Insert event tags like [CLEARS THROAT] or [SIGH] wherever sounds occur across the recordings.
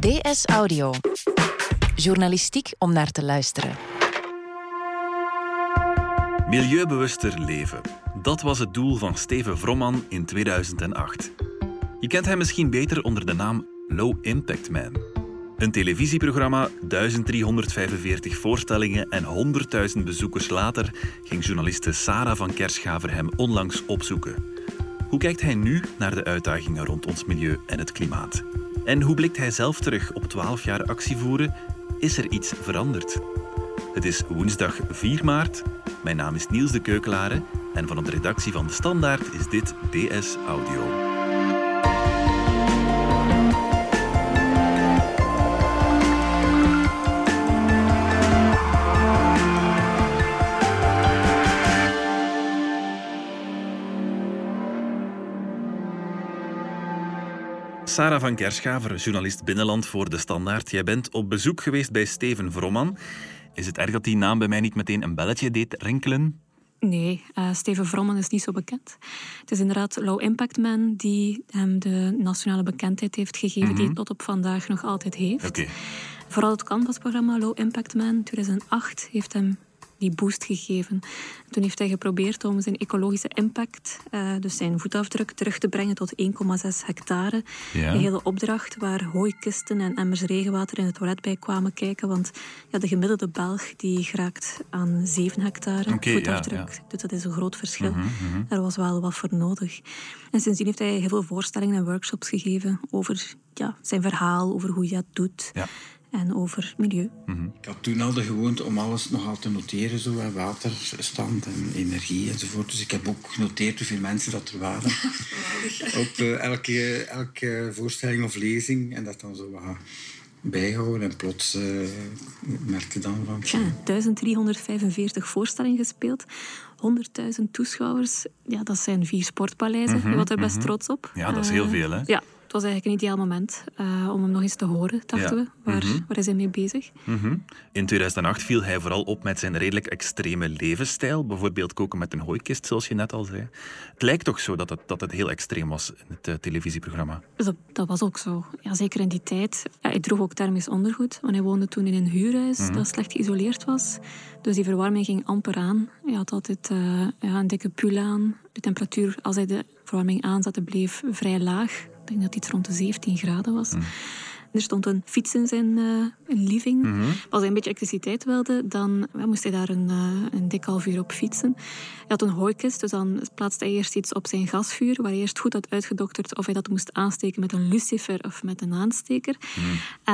DS Audio. Journalistiek om naar te luisteren. Milieubewuster leven. Dat was het doel van Steven Vromman in 2008. Je kent hem misschien beter onder de naam Low Impact Man. Een televisieprogramma, 1345 voorstellingen en 100.000 bezoekers later ging journaliste Sarah van Kerschaver hem onlangs opzoeken. Hoe kijkt hij nu naar de uitdagingen rond ons milieu en het klimaat? En hoe blikt hij zelf terug op 12 jaar actie voeren? Is er iets veranderd? Het is woensdag 4 maart. Mijn naam is Niels de Keukelare en van de redactie van De Standaard is dit DS Audio. Sarah van Kerschaver, journalist Binnenland voor De Standaard. Jij bent op bezoek geweest bij Steven Vromman. Is het erg dat die naam bij mij niet meteen een belletje deed rinkelen? Nee, uh, Steven Vromman is niet zo bekend. Het is inderdaad Low Impact Man die hem de nationale bekendheid heeft gegeven, die hij mhm. tot op vandaag nog altijd heeft. Okay. Vooral het Canvas-programma Low Impact Man 2008 heeft hem die boost gegeven. Toen heeft hij geprobeerd om zijn ecologische impact, uh, dus zijn voetafdruk, terug te brengen tot 1,6 hectare. Ja. Een hele opdracht waar hooikisten en emmers regenwater in het toilet bij kwamen kijken. Want ja, de gemiddelde Belg die geraakt aan 7 hectare voetafdruk. Ja, Dus dat is een groot verschil. Er was wel wat voor nodig. En sindsdien heeft hij heel veel voorstellingen en workshops gegeven over ja, zijn verhaal, over hoe je dat doet. Ja en over milieu. Mhm. Ik had toen al de gewoonte om alles nogal te noteren, zo, waterstand en energie enzovoort. Dus ik heb ook genoteerd hoeveel mensen dat er waren. [LAUGHS] Op uh, elke, elke voorstelling of lezing. En dat dan zo wat bijhouden. En plots uh, merkte dan van... Ja, 1345 voorstellingen gespeeld. 100.000 toeschouwers. Ja, dat zijn vier sportpaleizen. Mm -hmm, je was er best mhm. trots op. Ja, dat is heel veel, hè? Ja, het was eigenlijk een ideaal moment uh, om hem nog eens te horen, dachten we. Waar, mm waar is hij mee bezig? Mm In 2008 viel hij vooral op met zijn redelijk extreme levensstijl. Bijvoorbeeld koken met een hooikist, zoals je net al zei. Het lijkt toch zo dat het, dat het heel extreem was in het uh, televisieprogramma? Dat, dat, was ook zo. Ja, zeker in die tijd. Ja, hij droeg ook thermisch ondergoed, want hij woonde toen in een huurhuis mm dat slecht geïsoleerd was. Dus die verwarming ging amper aan. Hij had altijd uh, ja, een dikke pul aan. De temperatuur, als hij de verwarming aanzette, bleef vrij laag denk dat iets rond de 17 graden was. Mm. Er stond een fiets in zijn uh, living. Mm Als hij een beetje elektriciteit wilde, dan moest hij daar een, uh, een dik half uur op fietsen. Hij had een hooikist, dus dan plaatste hij eerst iets op zijn gasvuur, waar hij eerst goed had uitgedokterd of hij dat moest aansteken met een lucifer of met een aansteker. Mm.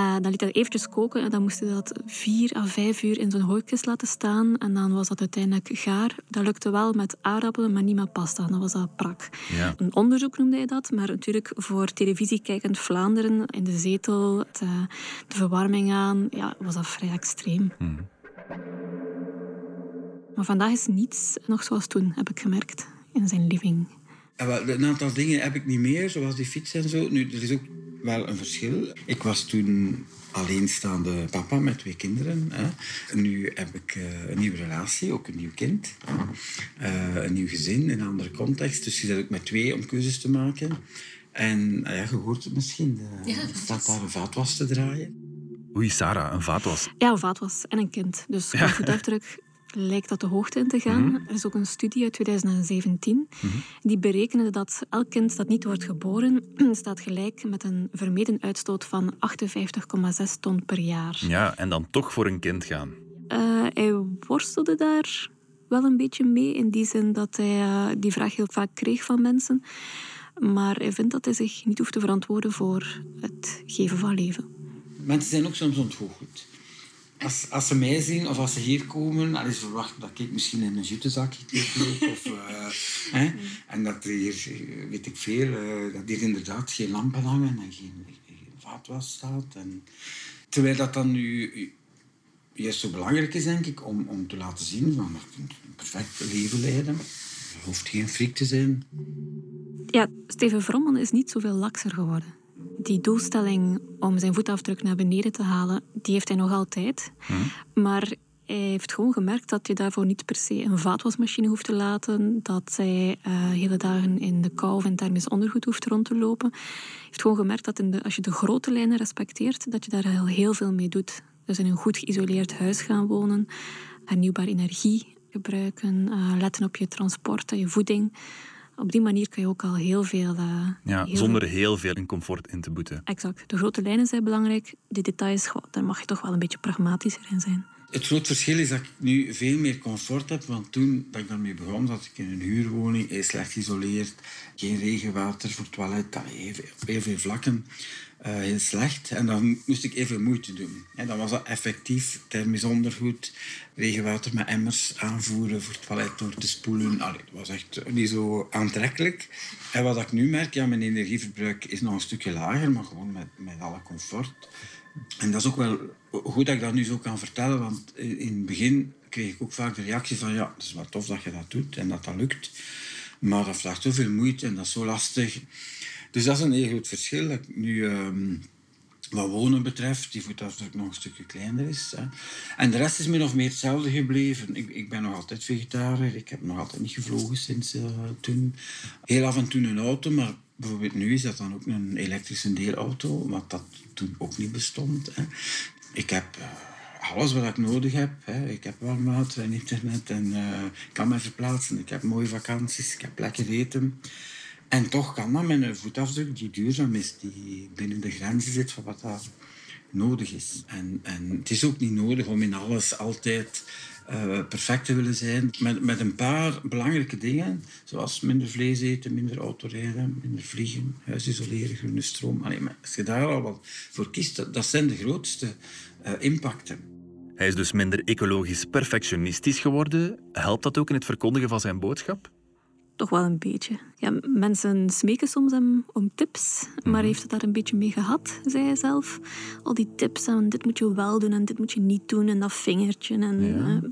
Uh, dan liet hij eventjes koken en dan moest hij dat vier à vijf uur in zo'n hooikist laten staan. En dan was dat uiteindelijk gaar. Dat lukte wel met aardappelen, maar niet met pasta. Dan was dat prak. Ja. Een onderzoek noemde hij dat, maar natuurlijk voor televisie kijkend Vlaanderen in de zetel de, de verwarming aan, ja, was dat vrij extreem. Mhm. Maar vandaag is niets nog zoals toen, heb ik gemerkt, in zijn living. een aantal dingen heb ik niet meer, zoals die fiets en zo. Nu, er is ook wel een verschil. Ik was toen alleenstaande papa met twee kinderen. Hè. Nu heb ik uh, een nieuwe relatie, ook een nieuw kind. Uh, een nieuw gezin, een andere context. Dus je zit ook met twee om keuzes te maken. En ah ja, je hoort het misschien, er ja, staat daar een vaatwas te draaien. Oei, Sarah, een vaatwas. Ja, een vaatwas en een kind. Dus qua voetafdruk lijkt dat de hoogte in te gaan. Mhm. Er is ook een studie uit 2017 mhm. die berekende dat elk kind dat niet wordt geboren [CLEARS THROAT] staat gelijk met een vermeden uitstoot van 58,6 ton per jaar. Ja, en dan toch voor een kind gaan. Uh, hij worstelde daar wel een beetje mee in die zin dat hij uh, die vraag heel vaak kreeg van mensen. Maar hij vindt dat hij zich niet hoeft te verantwoorden voor het geven van leven. Mensen zijn ook soms ontgoocheld. Als, als ze mij zien of als ze hier komen, dan is verwacht dat ik misschien in een jutezakje loop. Of, uh, [LAUGHS] hè? En dat er hier, weet ik veel, uh, dat hier inderdaad geen lampen hangen en geen, geen vaatwas staat. Terwijl dat dan nu juist zo belangrijk is, denk ik, om, om te laten zien van dat een perfect leven leiden. Hoeft geen friek te zijn. Ja, Steven Vromman is niet zoveel lakser geworden. Die doelstelling om zijn voetafdruk naar beneden te halen, die heeft hij nog altijd. Hmm. Maar hij heeft gewoon gemerkt dat je daarvoor niet per se een vaatwasmachine hoeft te laten. Dat hij uh, hele dagen in de kou of in thermisch ondergoed hoeft rond te lopen. Hij heeft gewoon gemerkt dat in de, als je de grote lijnen respecteert, dat je daar heel, heel veel mee doet. Dus in een goed geïsoleerd huis gaan wonen, hernieuwbare energie gebruiken, uh, letten op je transport en je voeding. Op die manier kun je ook al heel veel... Uh, ja, heel zonder heel veel in comfort in te boeten. Exact. De grote lijnen zijn belangrijk. De details, goh, daar mag je toch wel een beetje pragmatischer in zijn. Het groot verschil is dat ik nu veel meer comfort heb. Want toen dat ik daarmee begon, zat ik in een huurwoning, slecht geïsoleerd, geen regenwater voor het toilet, op heel veel vlakken. Uh, heel slecht. En dan moest ik even moeite doen. En dan was dat effectief thermisch ondergoed, regenwater met emmers aanvoeren voor het toilet door te spoelen. Allee, dat was echt niet zo aantrekkelijk. En wat ik nu merk, ja, mijn energieverbruik is nog een stukje lager, maar gewoon met, met alle comfort. En dat is ook wel goed dat ik dat nu zo kan vertellen, want in het begin kreeg ik ook vaak de reactie van ja, het is wel tof dat je dat doet en dat dat lukt. Maar dat vraagt zoveel moeite en dat is zo lastig. Dus dat is een heel groot verschil. Dat nu, um, wat wonen betreft, die voetafdruk nog een stukje kleiner is. Hè. En de rest is min of meer hetzelfde gebleven. Ik, ik ben nog altijd vegetariër. Ik heb nog altijd niet gevlogen sinds uh, toen. Heel af en toe een auto, maar bijvoorbeeld nu is dat dan ook een elektrische deelauto, wat dat toen ook niet bestond. Hè. Ik heb... Uh, alles wat ik nodig heb. Hè. Ik heb warm water en internet en uh, kan me verplaatsen. Ik heb mooie vakanties, ik heb lekker eten. En toch kan dat met een voetafdruk die duurzaam is, die binnen de grenzen zit van wat daar nodig is. En, en het is ook niet nodig om in alles altijd uh, perfect te willen zijn. Met, met een paar belangrijke dingen, zoals minder vlees eten, minder autorijden, minder vliegen, huis isoleren, groene stroom. Allee, maar als je daar al wat voor kiest, dat, zijn de grootste uh, impacten. Hij is dus minder ecologisch perfectionistisch geworden. Helpt dat ook in het verkondigen van zijn boodschap? Toch wel een beetje. Ja, mensen smeken soms hem om tips, maar mhm. heeft het daar een beetje mee gehad, zei hij zelf. Al die tips en dit moet je wel doen en dit moet je niet doen en dat vingertje. En,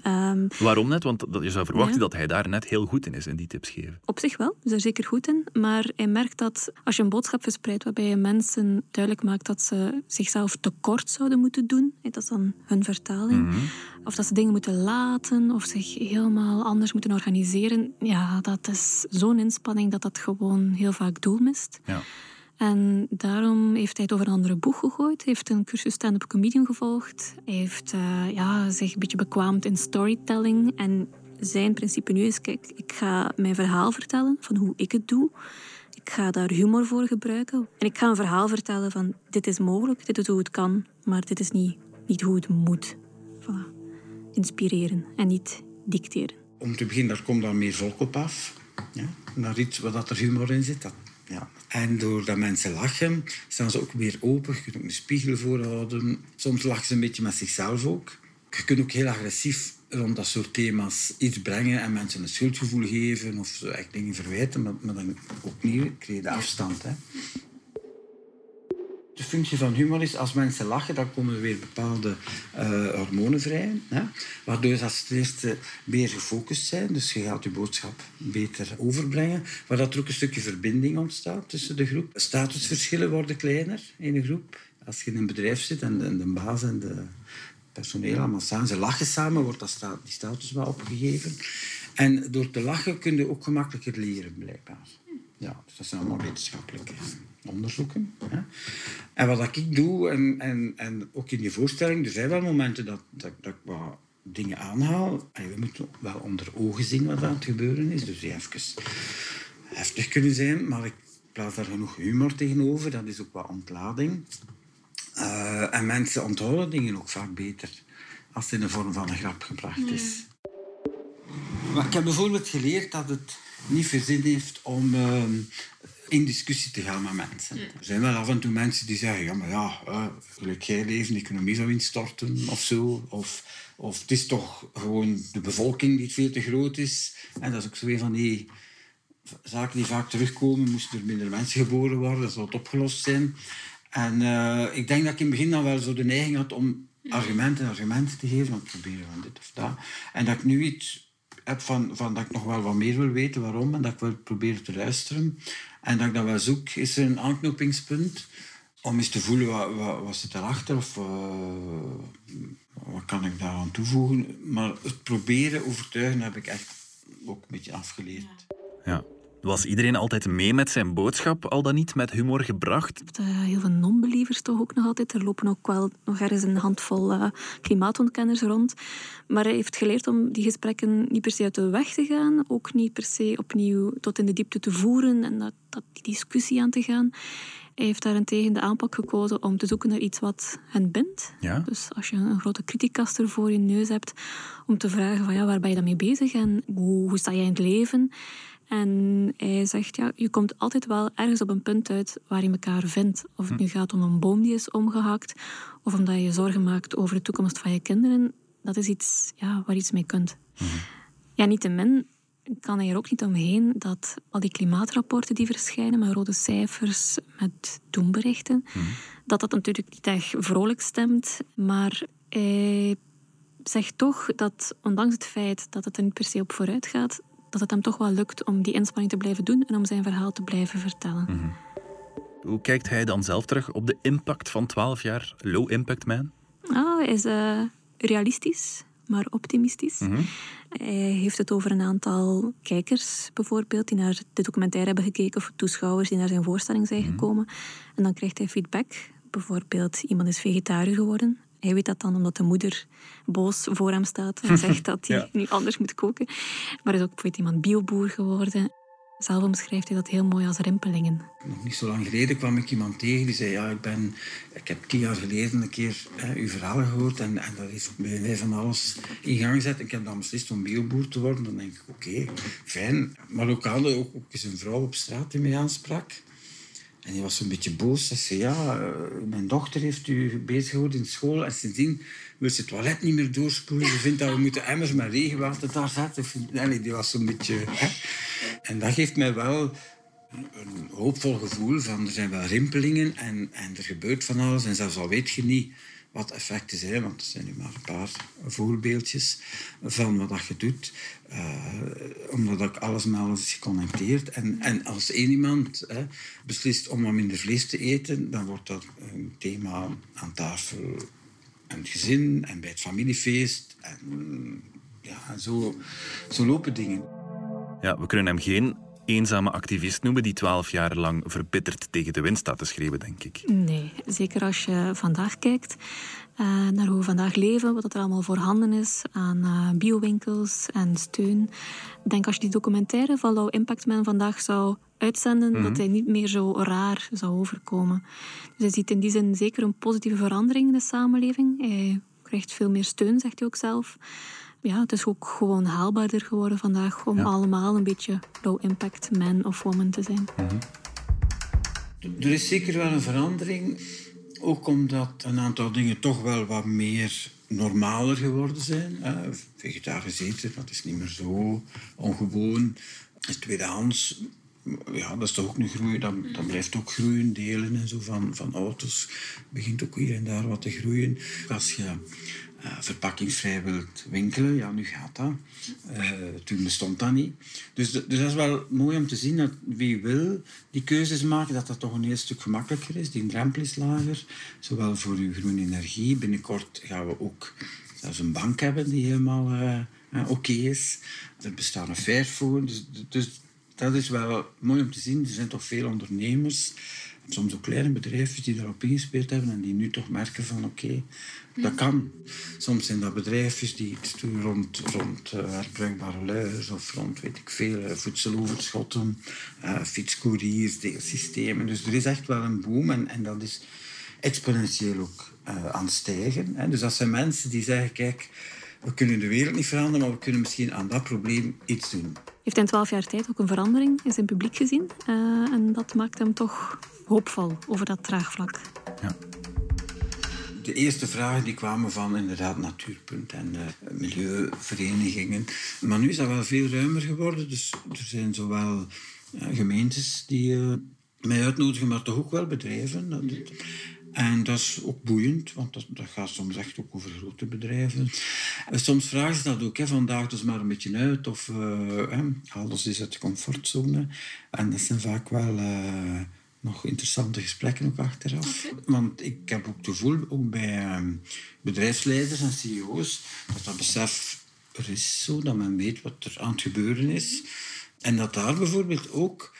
ja. uh, Waarom net? Want je zou verwachten dat hij daar net heel goed in is, in die tips geven. Op zich wel, is er zeker goed in. Maar hij merkt dat als je een boodschap verspreidt waarbij je mensen duidelijk maakt dat ze zichzelf tekort zouden moeten doen, dat is dan hun vertaling, mhm. Of dat ze dingen moeten laten of zich helemaal anders moeten organiseren, ja, dat is zo'n inspanning dat dat gewoon heel vaak doel mist. Ja. En daarom heeft hij het over een andere boeg gegooid. Heeft een cursus stand-up comedian gevolgd. Hij heeft uh, ja, zich een beetje bekwaamd in storytelling. En zijn principe nu is, kijk, ik ga mijn verhaal vertellen van hoe ik het doe. Ik ga daar humor voor gebruiken. En ik ga een verhaal vertellen van dit is mogelijk, dit is hoe het kan, maar dit is niet, niet hoe het moet. Voilà. Inspireren en niet dicteren. Om te beginnen, daar komt dan meer volk op af. Ja, naar iets waar er humor in zit. Dat, ja. En doordat mensen lachen, staan ze ook weer open. Je kunt ook een spiegel voorhouden. Soms lachen ze een beetje met zichzelf ook. Je kunt ook heel agressief rond dat soort thema's iets brengen en mensen een schuldgevoel geven of zo echt dingen verwijten, maar, maar dan opnieuw creëer je de afstand. Hè de functie van humor is, als mensen lachen, dan komen er weer bepaalde uh, hormonen vrij. Hè? Waardoor ze ten eerste meer gefocust zijn. Dus je gaat je boodschap beter overbrengen. Maar dat er ook een stukje verbinding ontstaat tussen de groep. Statusverschillen worden kleiner in een groep. Als je in een bedrijf zit en de, de baas en de personeel allemaal samen, ze lachen samen, wordt dat die status wel opgegeven. En door te lachen kun je ook gemakkelijker leren, blijkbaar. Ja, dus dat zijn allemaal wetenschappelijke onderzoeken. Hè. En wat ik doe, en, en, en ook in die voorstelling, er zijn wel momenten dat, dat, dat ik wat dingen aanhaal. En we moeten wel onder ogen zien wat aan het gebeuren is. Dus even heftig kunnen zijn, maar ik plaats daar genoeg humor tegenover. Dat is ook wat ontlading. Uh, en mensen onthouden dingen ook vaak beter als het in de vorm van een grap gebracht is. Maar ik heb bijvoorbeeld geleerd dat het niet veel zin heeft om uh, in discussie te gaan met mensen. Er zijn wel af en toe mensen die zeggen, ja, maar ja, uh, gelijk jij leven, de economie zou instorten of zo. Of, of het is toch gewoon de bevolking die veel te groot is. En dat is ook zo een van die zaken die vaak terugkomen. Moesten er minder mensen geboren worden, dat zou het opgelost zijn. En uh, ik denk dat ik in het begin dan wel zo de neiging had om argumenten en argumenten te geven. Want proberen van dit of dat. En dat ik nu iets heb van, dat ik nog wel wat meer wil weten waarom. En dat ik wil proberen te luisteren. En dat ik dat wel zoek, is er een aanknopingspunt. om eens te voelen wat, wat, wat zit erachter of uh, wat kan ik daaraan toevoegen. Maar het proberen overtuigen heb ik echt ook een beetje afgeleerd. Ja. Was iedereen altijd mee met zijn boodschap, al dan niet met humor gebracht? Uh, heel veel non-believers toch ook nog altijd. Er lopen ook wel nog ergens een handvol uh, klimaatontkenners rond. Maar hij heeft geleerd om die gesprekken niet per se uit de weg te gaan. Ook niet per se opnieuw tot in de diepte te voeren en dat, dat die discussie aan te gaan. Hij heeft daarentegen de aanpak gekozen om te zoeken naar iets wat hen bindt. Ja. Dus als je een grote kritiekaster voor je neus hebt, om te vragen van ja, waar ben je dan mee bezig en hoe, hoe sta jij in het leven? En hij zegt, ja, je komt altijd wel ergens op een punt uit waar je elkaar vindt. Of het nu gaat om een boom die is omgehakt, of omdat je je zorgen maakt over de toekomst van je kinderen. Dat is iets ja, waar je iets mee kunt. -hmm. Ja, niettemin kan hij er ook niet omheen dat al die klimaatrapporten die verschijnen met rode cijfers, met doemberichten, mm. dat dat natuurlijk niet echt vrolijk stemt. Maar hij zegt toch dat, ondanks het feit dat het er niet per se op vooruit gaat, dat het hem toch wel lukt om die inspanning te blijven doen en om zijn verhaal te blijven vertellen. Mm -hmm. Hoe kijkt hij dan zelf terug op de impact van 12 jaar Low Impact Man? Oh, hij is uh, realistisch, maar optimistisch. Mm -hmm. Hij heeft het over een aantal kijkers bijvoorbeeld die naar de documentaire hebben gekeken of toeschouwers die naar zijn voorstelling zijn gekomen. En dan krijgt hij feedback. Bijvoorbeeld, iemand is vegetariër geworden. Hij weet dat dan omdat de moeder boos voor hem staat en zegt [LAUGHS] dat hij Ja. nu anders moet koken. Maar er is ook bijvoorbeeld iemand bioboer geworden. Zelf omschrijft hij dat heel mooi als rimpelingen. Nog niet zo lang geleden kwam ik iemand tegen die zei: Ja, ik, ben, ik heb tien jaar geleden een keer hè, uw verhaal gehoord en, en dat heeft bij mij van alles in gang gezet. Ik heb dan beslist om bioboer te worden. Dan denk ik: Oké, fijn. Maar ook hadden ook, ook eens een vrouw op straat die mij aansprak. En die was een beetje boos. Ze zei, ja, uh, mijn dochter heeft u bezig gehouden in school. En sindsdien wil ze het toilet niet meer doorspoelen. Ze vindt dat we moeten emmers met regenwater daar zetten. Nee, die was zo'n beetje... En dat geeft mij wel een hoopvol gevoel van er zijn wel rimpelingen en, en er gebeurt van alles. En zelfs al weet je niet wat effecten zijn, want er zijn nu maar een paar voorbeeldjes van wat je doet. Uh, omdat ook alles met alles is geconnecteerd. En, en als één iemand hè, beslist om wat minder vlees te eten, dan wordt dat een thema aan tafel en het gezin en bij het familiefeest. En ja, zo, zo lopen dingen. Ja, we kunnen hem geen eenzame activist noemen die twaalf jaar lang verbitterd tegen de wind staat te schreeuwen, denk ik. Nee, zeker als je vandaag kijkt uh, naar hoe we vandaag leven, wat er allemaal voorhanden is aan uh, biowinkels en steun. Ik denk als je die documentaire van Low Impact Man vandaag zou uitzenden, mm -hmm. dat hij niet meer zo raar zou overkomen. Dus hij ziet in die zin zeker een positieve verandering in de samenleving. Hij krijgt veel meer steun, zegt hij ook zelf ja, het is ook gewoon haalbaarder geworden vandaag om ja. allemaal een beetje low impact man of woman te zijn. Mm -hmm. Er is zeker wel een verandering, ook omdat een aantal dingen toch wel wat meer normaler geworden zijn. Vegetarisch eten, dat is niet meer zo ongewoon. Tweedehands, ja, dat is toch ook een groei, dat, dat blijft ook groeien. Delen en zo van, van auto's begint ook hier en daar wat te groeien. Als je uh, verpakkingsvrij wilt winkelen, ja, nu gaat dat. Uh, toen bestond dat niet. Dus, dus dat is wel mooi om te zien dat wie wil die keuzes maken, dat dat toch een heel stuk gemakkelijker is. Die drempel is lager, zowel voor uw groene energie. Binnenkort gaan we ook zelfs een bank hebben die helemaal uh, oké is. Er bestaat een Fairphone, dus, dus dat is wel mooi om te zien. Er zijn toch veel ondernemers, soms ook kleine bedrijven die daarop ingespeeld hebben en die nu toch merken van oké, okay, dat kan. Soms zijn dat bedrijfjes die iets doen rond, rond uh, herbruikbare luiers of rond, weet ik veel, uh, voedseloverschotten, uh, fietscouriers, deelsystemen. Dus er is echt wel een boom en, en dat is exponentieel ook aan het stijgen. Hè. Dus dat zijn mensen die zeggen, kijk, we kunnen de wereld niet veranderen, maar we kunnen misschien aan dat probleem iets doen. Heeft in twaalf jaar tijd ook een verandering in zijn publiek gezien. en dat maakt hem toch hoopvol over dat draagvlak. Ja de eerste vragen die kwamen van inderdaad Natuurpunt en uh, milieuverenigingen. Maar nu is dat wel veel ruimer geworden. Dus er zijn zowel uh, gemeentes die mij uitnodigen, maar toch ook wel bedrijven. En dat is ook boeiend, want dat, dat, gaat soms echt ook over grote bedrijven. En soms vragen ze dat ook, hè, vandaag dus maar een beetje uit, of haal ons eens uit de comfortzone. En dat zijn vaak wel nog interessante gesprekken ook achteraf. Want ik heb ook het gevoel, ook bij ehm, bedrijfsleiders en CEO's, dat dat besef er is zo, dat men weet wat er aan het gebeuren is. En dat daar bijvoorbeeld ook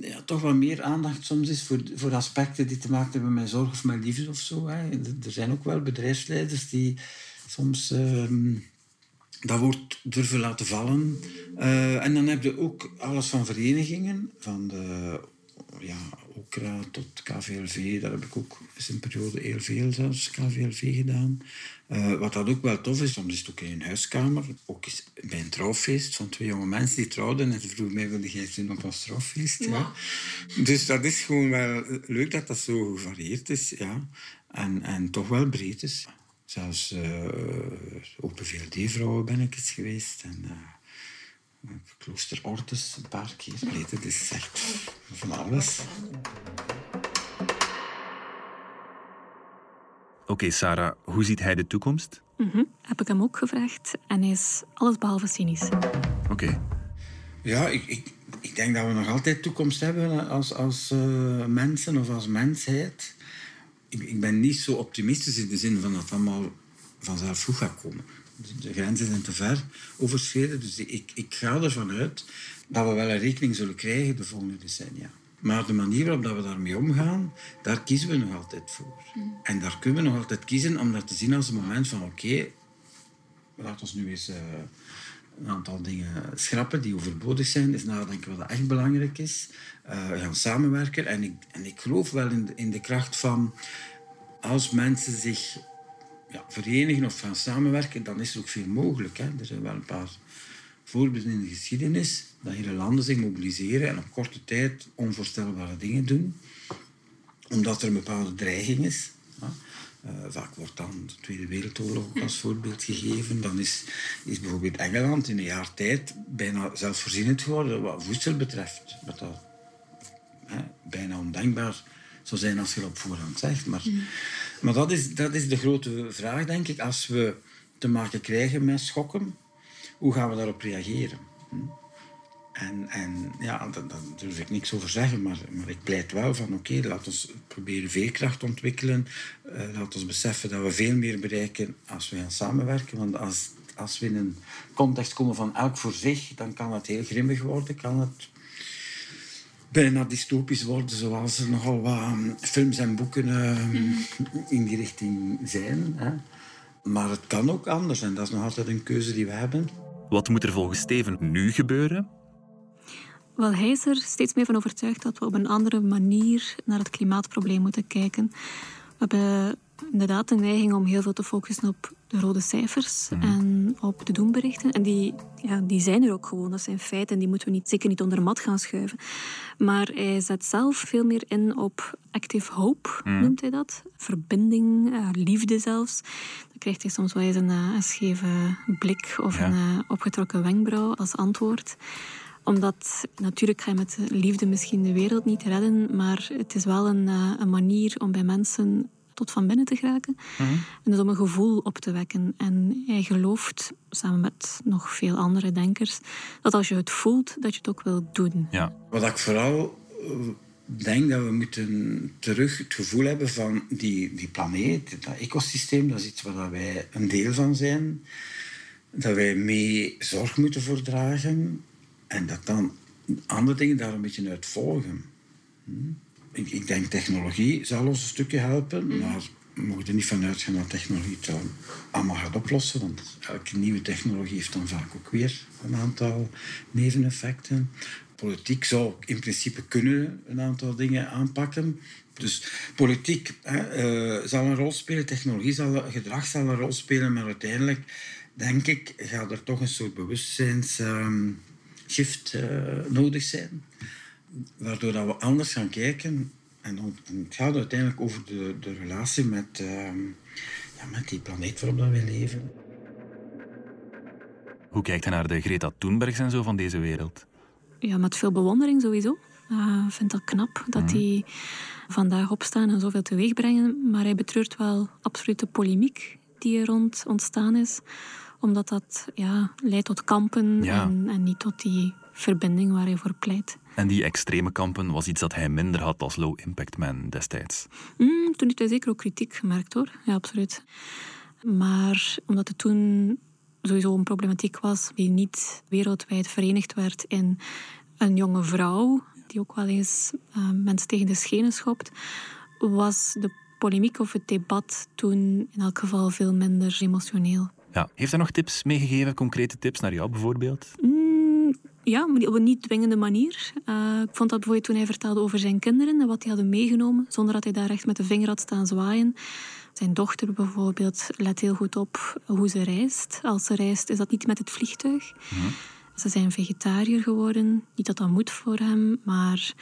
ja, toch wat meer aandacht soms is voor, voor aspecten die te maken hebben met zorg of met liefde of zo. Hè. Er zijn ook wel bedrijfsleiders die soms ehm, dat woord durven laten vallen. Eh, en dan heb je ook alles van verenigingen, van de Tot KVLV. Daar heb ik ook eens een periode heel veel zelfs KVLV gedaan. Uh, wat dat ook wel tof is, soms is het ook in een huiskamer. Ook eens bij een trouwfeest van twee jonge mensen die trouwden. En ze vroegen mij, wilde jij doen op ons trouwfeest? Ja. Dus dat is gewoon wel leuk dat dat zo gevarieerd is. Ja. En, en toch wel breed is. Zelfs uh, ook bij VLD-vrouwen ben ik eens geweest. En, uh, Klooster Ortes een paar keer. Nee, dat is echt van alles. Oké, Sarah, hoe ziet hij de toekomst? Mm Heb ik hem ook gevraagd en hij is allesbehalve cynisch. Oké. Ja, ik, ik, ik denk dat we nog altijd toekomst hebben als, als uh, mensen of als mensheid. Ik, ik ben niet zo optimistisch in de zin van dat het allemaal vanzelf goed gaat komen. De grenzen zijn te ver overschreden, dus ik, ik ga ervan uit dat we wel een rekening zullen krijgen de volgende decennia. Maar de manier waarop we daarmee omgaan, daar kiezen we nog altijd voor. En daar kunnen we nog altijd kiezen om dat te zien als een moment van oké, okay, laten we nu eens uh, een aantal dingen schrappen die overbodig zijn, eens nadenken wat echt belangrijk is. Uh, we gaan samenwerken en ik, en ik geloof wel in de, in de kracht van als mensen zich ja, verenigen of gaan samenwerken, dan is er ook veel mogelijk. Hè. Er zijn wel een paar voorbeelden in de geschiedenis dat hele landen zich mobiliseren en op korte tijd onvoorstelbare dingen doen, omdat er een bepaalde dreiging is. Uh, vaak wordt dan de Tweede Wereldoorlog als voorbeeld gegeven. Dan is, is bijvoorbeeld Engeland in een jaar tijd bijna zelfvoorzienend geworden wat voedsel betreft. Wat dat hè, bijna ondenkbaar zou zijn als je op voorhand zegt. Maar, mm. Maar dat, is, dat is de grote vraag, denk ik. Als we te maken krijgen met schokken, hoe gaan we daarop reageren? Hm? En, en ja, daar, durf ik niks over zeggen, maar, maar ik pleit wel van oké, okay, laten we proberen veerkracht ontwikkelen. Uh, laten we beseffen dat we veel meer bereiken als we gaan samenwerken. Want als, als we in een context komen van elk voor zich, dan kan het heel grimmig worden, kan het bijna dystopisch worden, zoals er nogal wat um, films en boeken uh, in die richting zijn. Hè. Maar het kan ook anders en dat is nog altijd een keuze die we hebben. Wat moet er volgens Steven nu gebeuren? Wel, hij is er steeds meer van overtuigd dat we op een andere manier naar het klimaatprobleem moeten kijken. We hebben inderdaad de neiging om heel veel te focussen op de rode cijfers mhm. en op de doemberichten. En die, ja, die zijn er ook gewoon, dat zijn feiten en die moeten we niet, zeker niet onder de mat gaan schuiven. Maar hij zet zelf veel meer in op active hope, mhm. noemt hij dat. Verbinding, uh, liefde zelfs. Dan krijgt hij soms wel eens een, uh, een scheve blik of een uh, opgetrokken wenkbrauw als antwoord omdat natuurlijk ga je met liefde misschien de wereld niet redden, maar het is wel een, een manier om bij mensen tot van binnen te geraken. Mhm. En dus om een gevoel op te wekken. En hij gelooft, samen met nog veel andere denkers, dat als je het voelt, dat je het ook wil doen. Ja. Wat ik vooral eh, denk dat we moeten terug het gevoel hebben van die, die planeet, dat ecosysteem, dat is iets waar wij een deel van zijn. Dat wij mee zorg moeten voordragen en dat dan andere dingen daar een beetje uit volgen. Hm? Ik, ik, denk technologie zal ons een stukje helpen, mm. maar we mogen er niet van uitgaan dat technologie het allemaal gaat oplossen. Want elke nieuwe technologie heeft dan vaak ook weer een aantal neveneffecten. Politiek zou in principe kunnen een aantal dingen aanpakken. Dus politiek hè, uh, zal een rol spelen, technologie zal, gedrag zal een rol spelen, maar uiteindelijk denk ik gaat er toch een soort bewustzijnsshift uh, nodig zijn waardoor dat we anders gaan kijken. En, het gaat uiteindelijk over de, de relatie met, uh, ja, met die planeet waarop dat wij leven. Hoe kijkt hij naar de Greta Thunbergs en zo van deze wereld? Ja, met veel bewondering sowieso. Uh, ik vind het knap dat mhm. die vandaag opstaan en zoveel teweeg brengen. Maar hij betreurt wel absolute polemiek die er rond ontstaan is. Omdat dat ja, leidt tot kampen en, en niet tot die verbinding waar hij voor pleit. En die extreme kampen was iets dat hij minder had als low impact man destijds? Mm, toen heeft hij zeker ook kritiek gemerkt hoor, ja absoluut. Maar omdat het toen sowieso een problematiek was die niet wereldwijd verenigd werd in een jonge vrouw, die ook wel eens uh, mensen tegen de schenen schopt, was de polemiek of het debat toen in elk geval veel minder emotioneel. Ja. Heeft hij nog tips meegegeven, concrete tips naar jou bijvoorbeeld? Ja, maar op een niet dwingende manier. Uh, ik vond dat bijvoorbeeld toen hij vertelde over zijn kinderen en wat hij hadden meegenomen, zonder dat hij daar echt met de vinger had staan zwaaien. Zijn dochter bijvoorbeeld let heel goed op hoe ze reist. Als ze reist, is dat niet met het vliegtuig. Mhm. Ze zijn vegetariër geworden. Niet dat dat moet voor hem, maar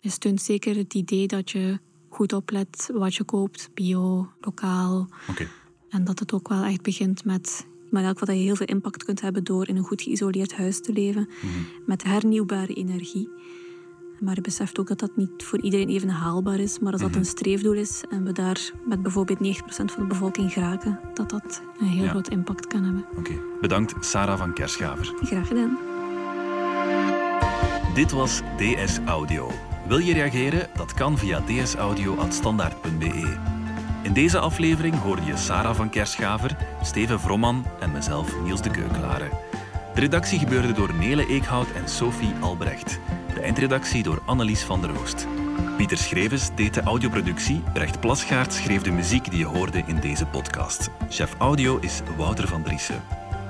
hij steunt zeker het idee dat je goed oplet wat je koopt, bio, lokaal. Okay. En dat het ook wel echt begint met maar ook dat je heel veel impact kunt hebben door in een goed geïsoleerd huis te leven, mm -hmm. met hernieuwbare energie. Maar je beseft ook dat dat niet voor iedereen even haalbaar is. Maar als dat mhm. een streefdoel is en we daar met bijvoorbeeld 90% van de bevolking geraken, dat dat een heel groot impact kan hebben. Oké, bedankt Sarah van Kerschaver. Graag gedaan. Dit was DS Audio. Wil je reageren? Dat kan via dsaudio.standaard.be. In deze aflevering hoorde je Sarah van Kerschaver, Steven Vromman en mezelf Niels de Keukelare. De redactie gebeurde door Nele Eekhout en Sophie Albrecht. De eindredactie door Annelies van der Oost. Pieter Schrevens deed de audioproductie, Brecht Plasgaard schreef de muziek die je hoorde in deze podcast. Chef audio is Wouter van Driessen.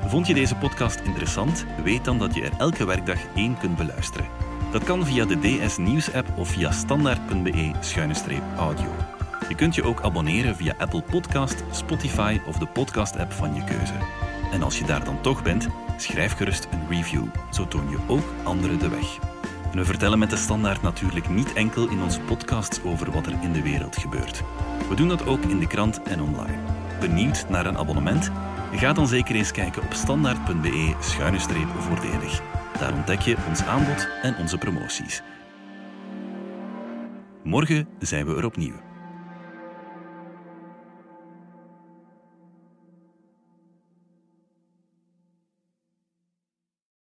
Vond je deze podcast interessant? Weet dan dat je er elke werkdag één kunt beluisteren. Dat kan via de DS Nieuws app of via standaard.be-audio. Je kunt je ook abonneren via Apple Podcast, Spotify of de podcast-app van je keuze. En als je daar dan toch bent, schrijf gerust een review. Zo toon je ook anderen de weg. En we vertellen met de standaard natuurlijk niet enkel in onze podcasts over wat er in de wereld gebeurt. We doen dat ook in de krant en online. Benieuwd naar een abonnement? Ga dan zeker eens kijken op standaard.be-voordelig. Daar ontdek je ons aanbod en onze promoties. Morgen zijn we er opnieuw.